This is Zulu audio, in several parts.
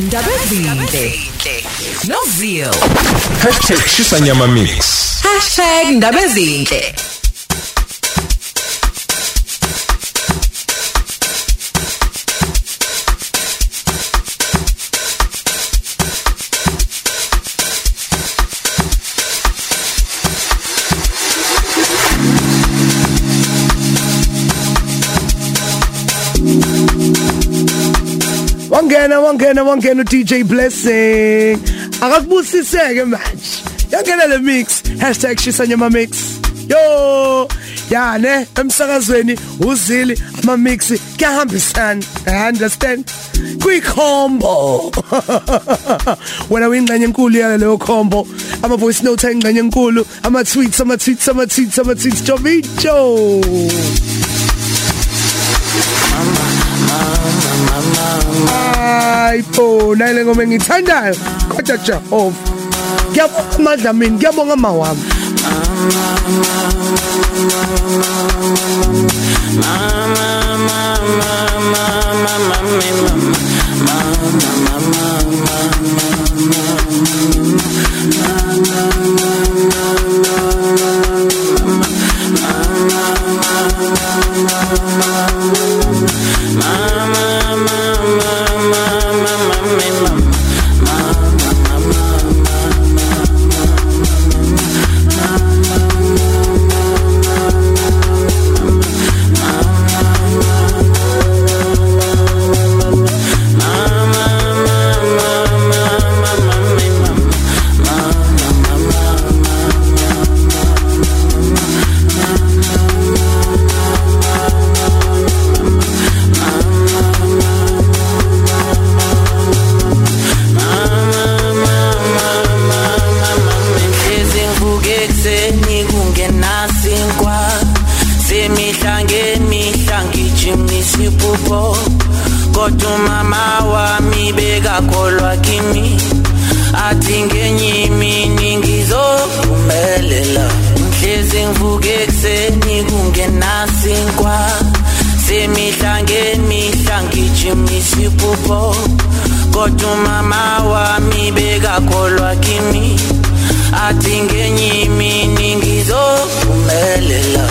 Ndaba ezinhle. Nozeal. #shisanyama mix #ndaba ezinhle. Wangena wangena wangena uDJ Blessing akakubusiseke manje yangena le mix #shisanyama mix yo yane emsakazweni uzili ama mix kuyahambisana i understand kuyi combo wena uyingxenye enkulu yale leyo combo ama voice note ayingxenye enkulu ama tweets ama tweets ama tweets ama tweets jovicho Hayibo nale ngoma engithandayo kodwa Jehova Ngiyabonga amandla mina ngiyabonga mawami Hlezi kodwa umama wami bekakholwa kimi. Athi ngenye imini ngizophumelela hlezi ngivuke ekuseni kungenasinkwa semihla ngemihla ngijimisa iphupho kodwa umama wami bekakholwa kimi. Athi ngenye imini ngizophumelela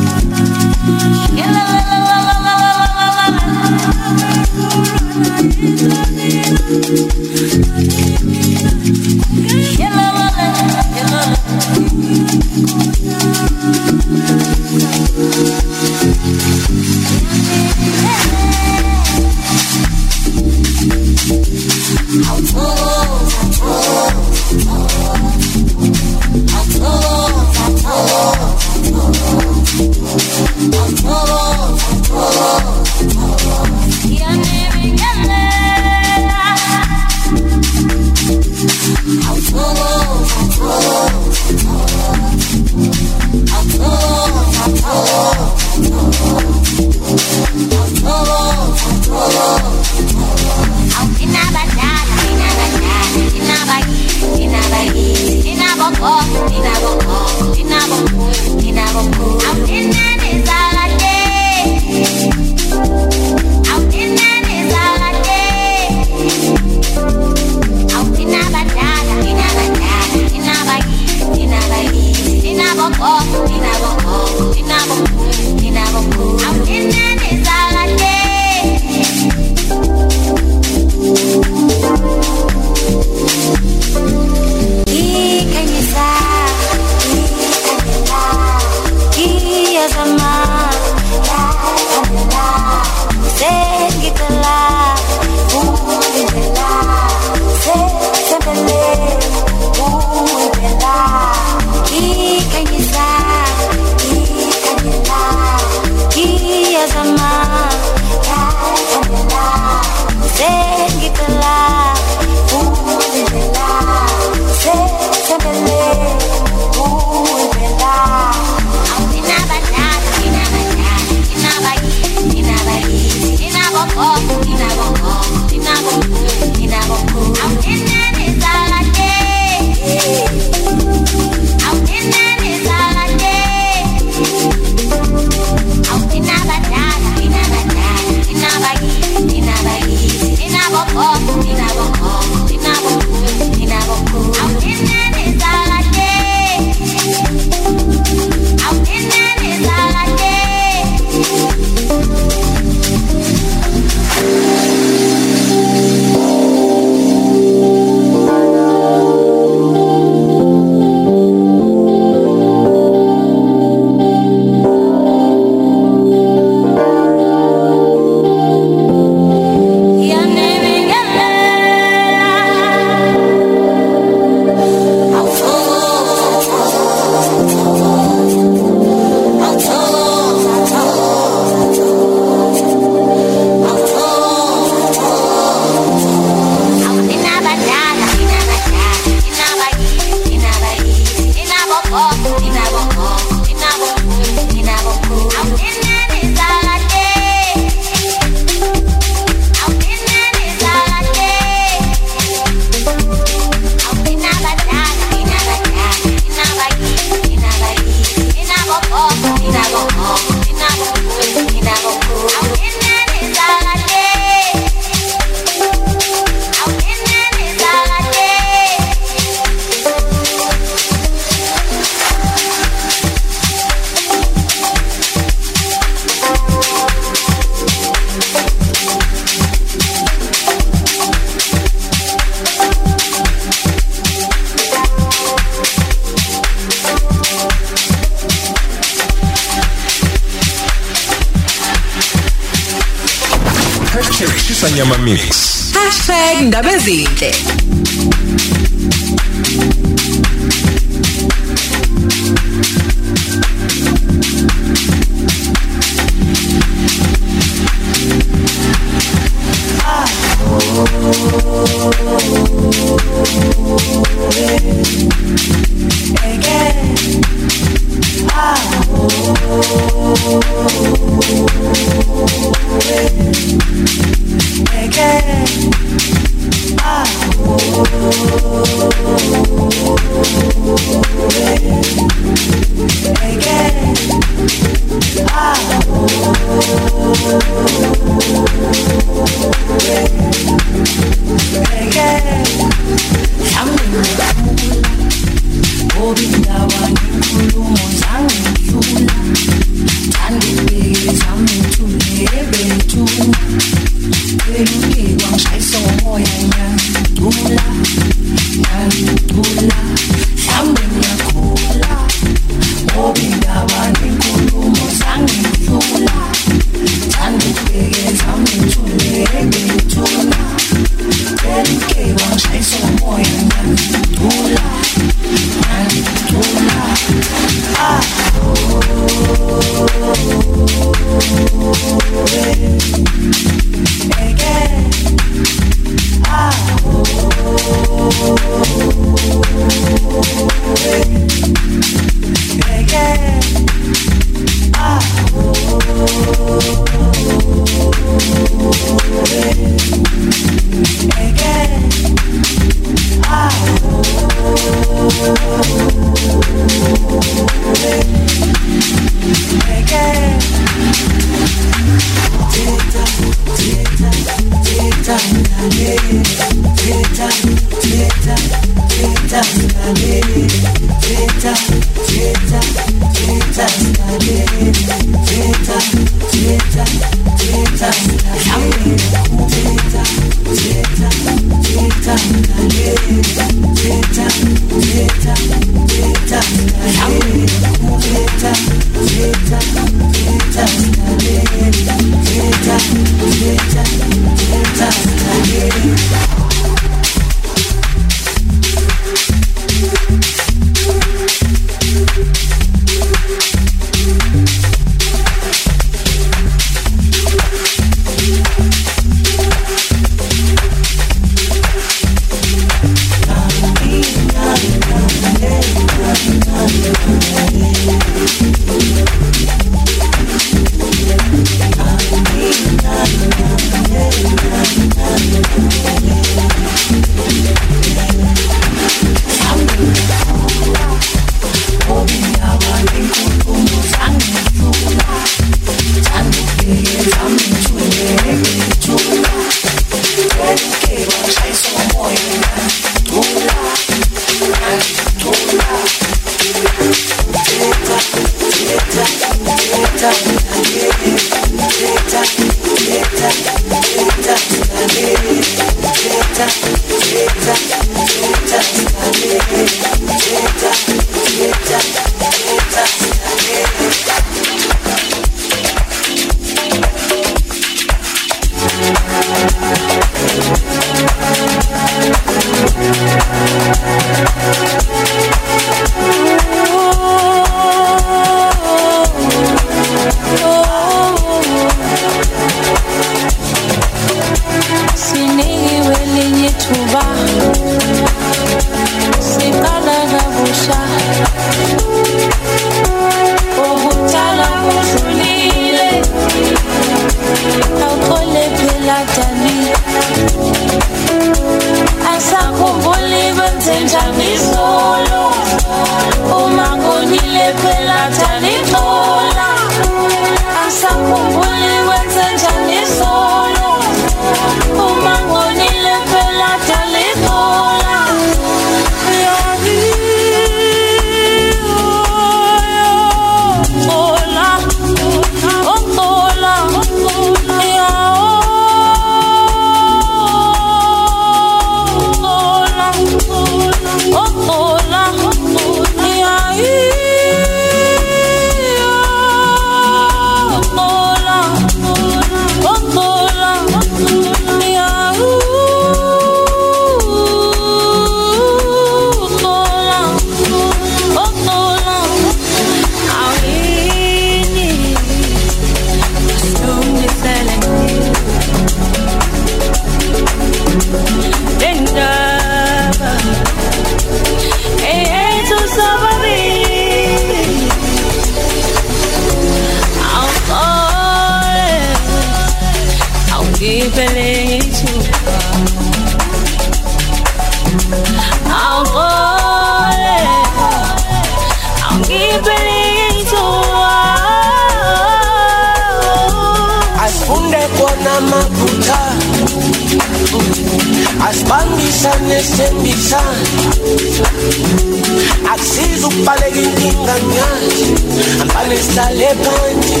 ambane sihlale phansi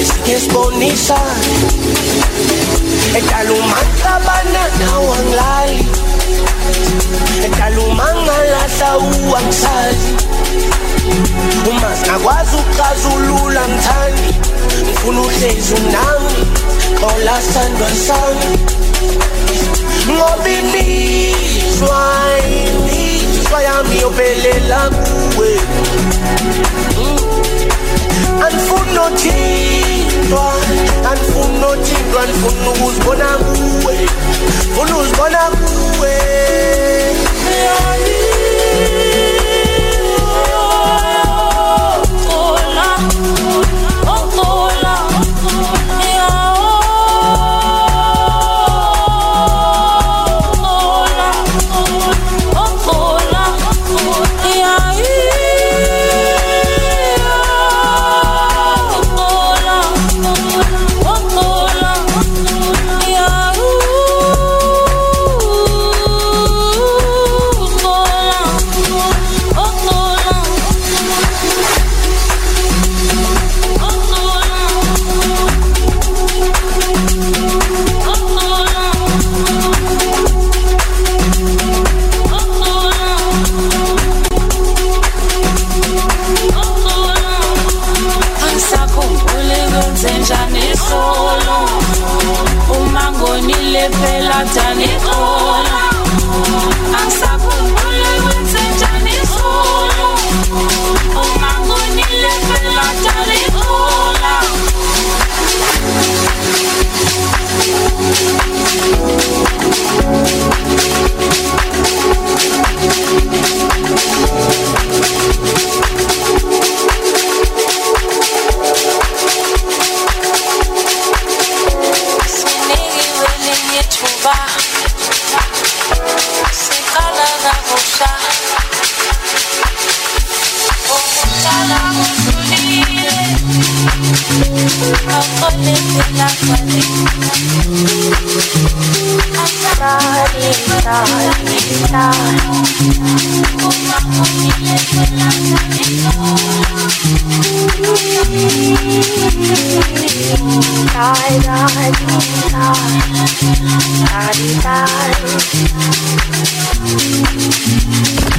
esike sibonisane edala umantabana nawo angilali edala umangalahla uwangisazi uma singakwazi ukuxazulula mthandi ngifuna uhlezi unami xola sandwa sami ngoba imizwa imizwa yami yovelela kuwe Mm. Andifuni nothintwa andifuni nothintwa ndifuna ukuzibona kuwe funa uzibona kuwe Ola,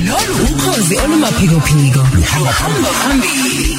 lolu ukhozi olumaphikophiko luhamba phambili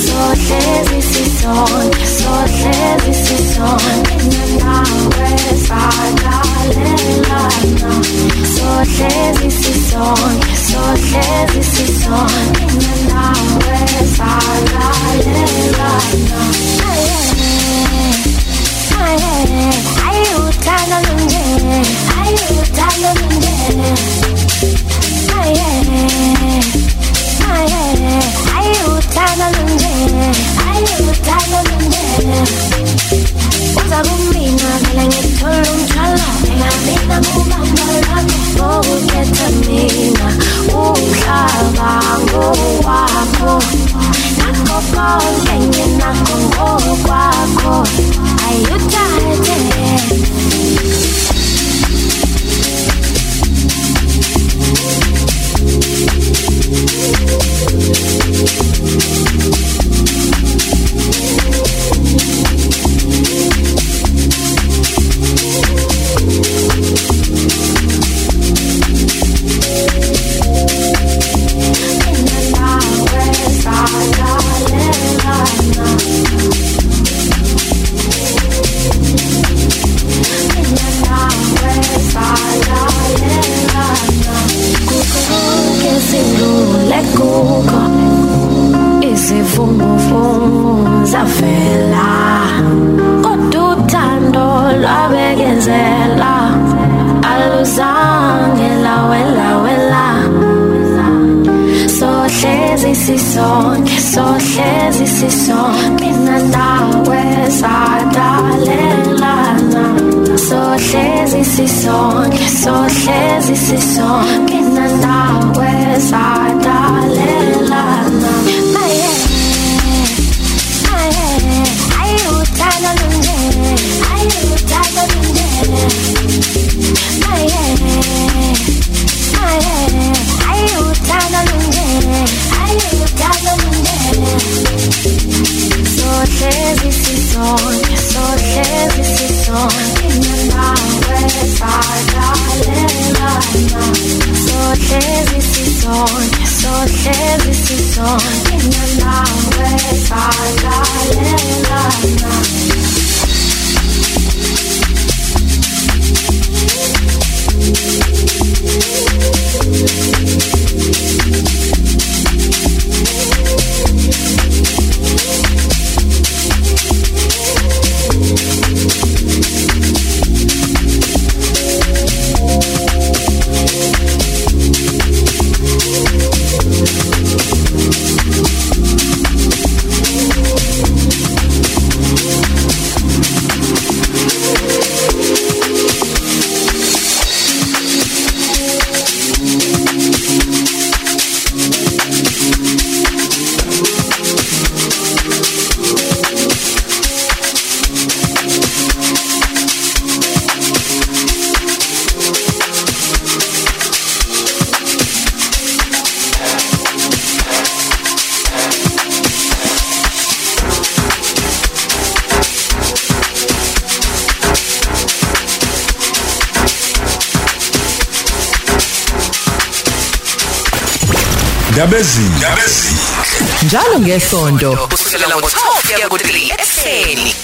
sohlezi sisonke sohlezi sisonke. Nawe sadalelana sohlezi sisonke sohlezi sisonke. nawe sadalelana kukho izifungufungu zavela kodwa uthando lwabekezela aluzange lawela wela. Sohlezi sisonke sohlezi sisonke mina nawe sadalelana. Sohlezi sisonke sohlezi sisonke. Sisonke sohlezi sisonke nawe sadalelana sohlezi sisonke sohlezi sisonke nawe sadalelana Ndabezi. njalo ngesonto kusukela ngo-12 kuya ku-3 ekuseni.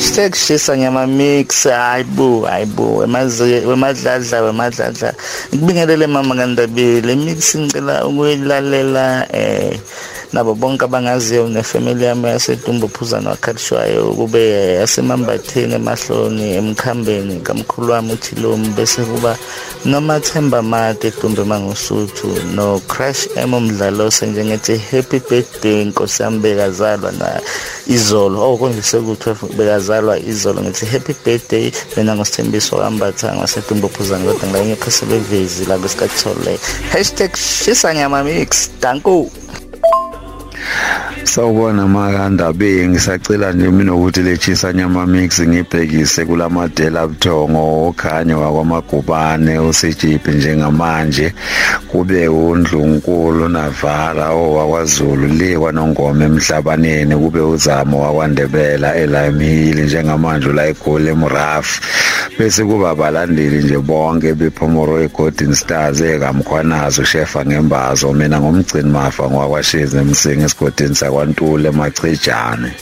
Hashtag shisa nyama mix. Hayibo hayibo wemazi wemadladla wemadladla. Ngibingelele mama kandabile mix ngicela ukuyilalela eh nabo bonke abangaziyo nefamily yami yasedumbu phuzana wakhalishwayo kube yasemambatheni emahloni emkhambeni kamkhulu wami uThilomi bese kuba nomathemba made edumbe mangusuthu no crash em umdlalo senjengethi happy birthday inkosi yami bekazalwa na izolo. Oh konje sekuthi bekazalwa izolo ngithi happy birthday mina ngosithembiso kambatha ngasedumbu phuzana kodwa ngayengekho sebevezi la kwesikhathole #shisanyama mix. Danko. Sawubona makandabeki ngisacela nje mina ukuthi lechisa nyama mix ngibhekise kulamadela buthongo okhanyo wakwamagubane usejipi njengamanje. Kube undlunkulu navara owakwaZulu lekwa nongoma emhlabaneni. Kube uzamo wakwandebela eLimehili njengamanje la egoli emrafu bese kuba abalandeli nje bonke bephomoro eGolden Stars ekamkhwanazo shefa ngembazo mina ngomgcini mafa ngwakwashezi emsinga esigodini sakwantule emachejane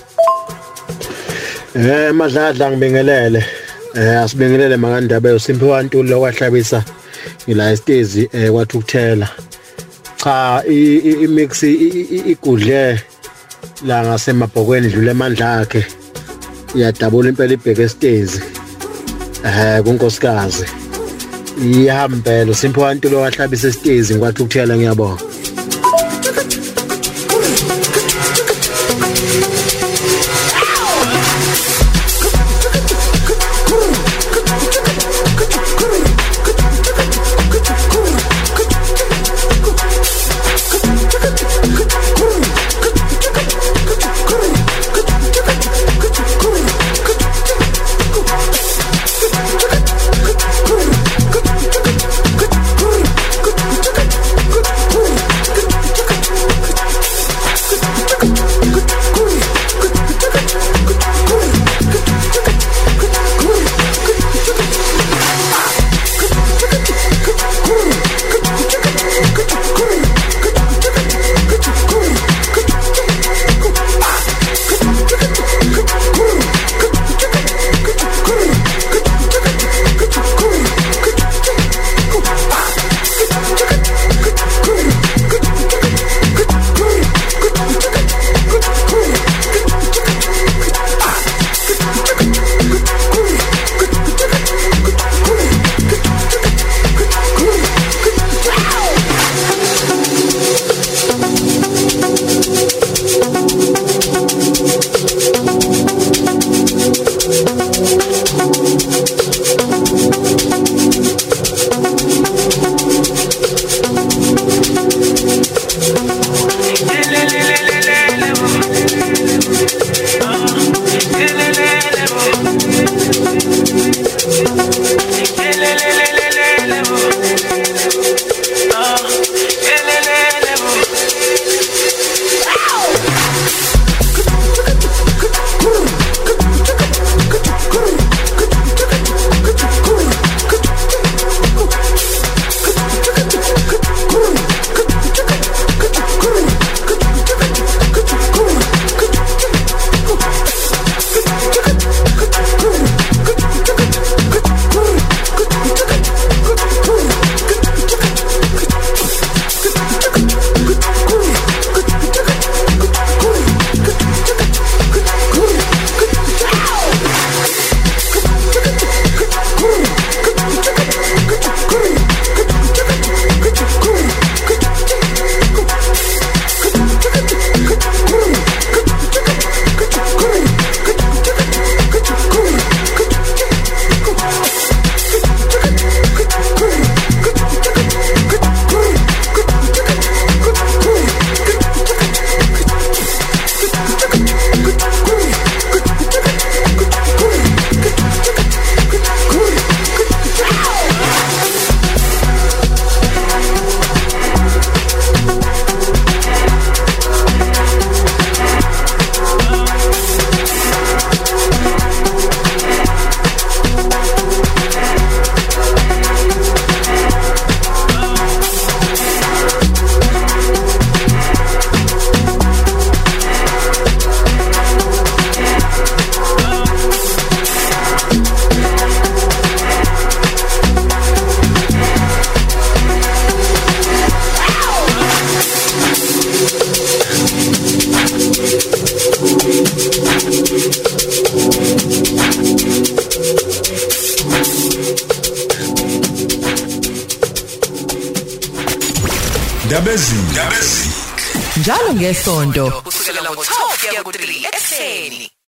Eh madladla ngibingelele. Eh asibingelele makandaba yoSimphiwe Ntuli lokwahlabisa ngila estezi eh kwathi ukuthela. Cha imix igudle la ngasemabhokweni dlule amandla akhe. Iyadabula impela ibheke estezi. Eh kunkosikazi. Iyahambela uSimphiwe Ntuli lokwahlabisa estezi kwathi ukuthela ngiyabonga.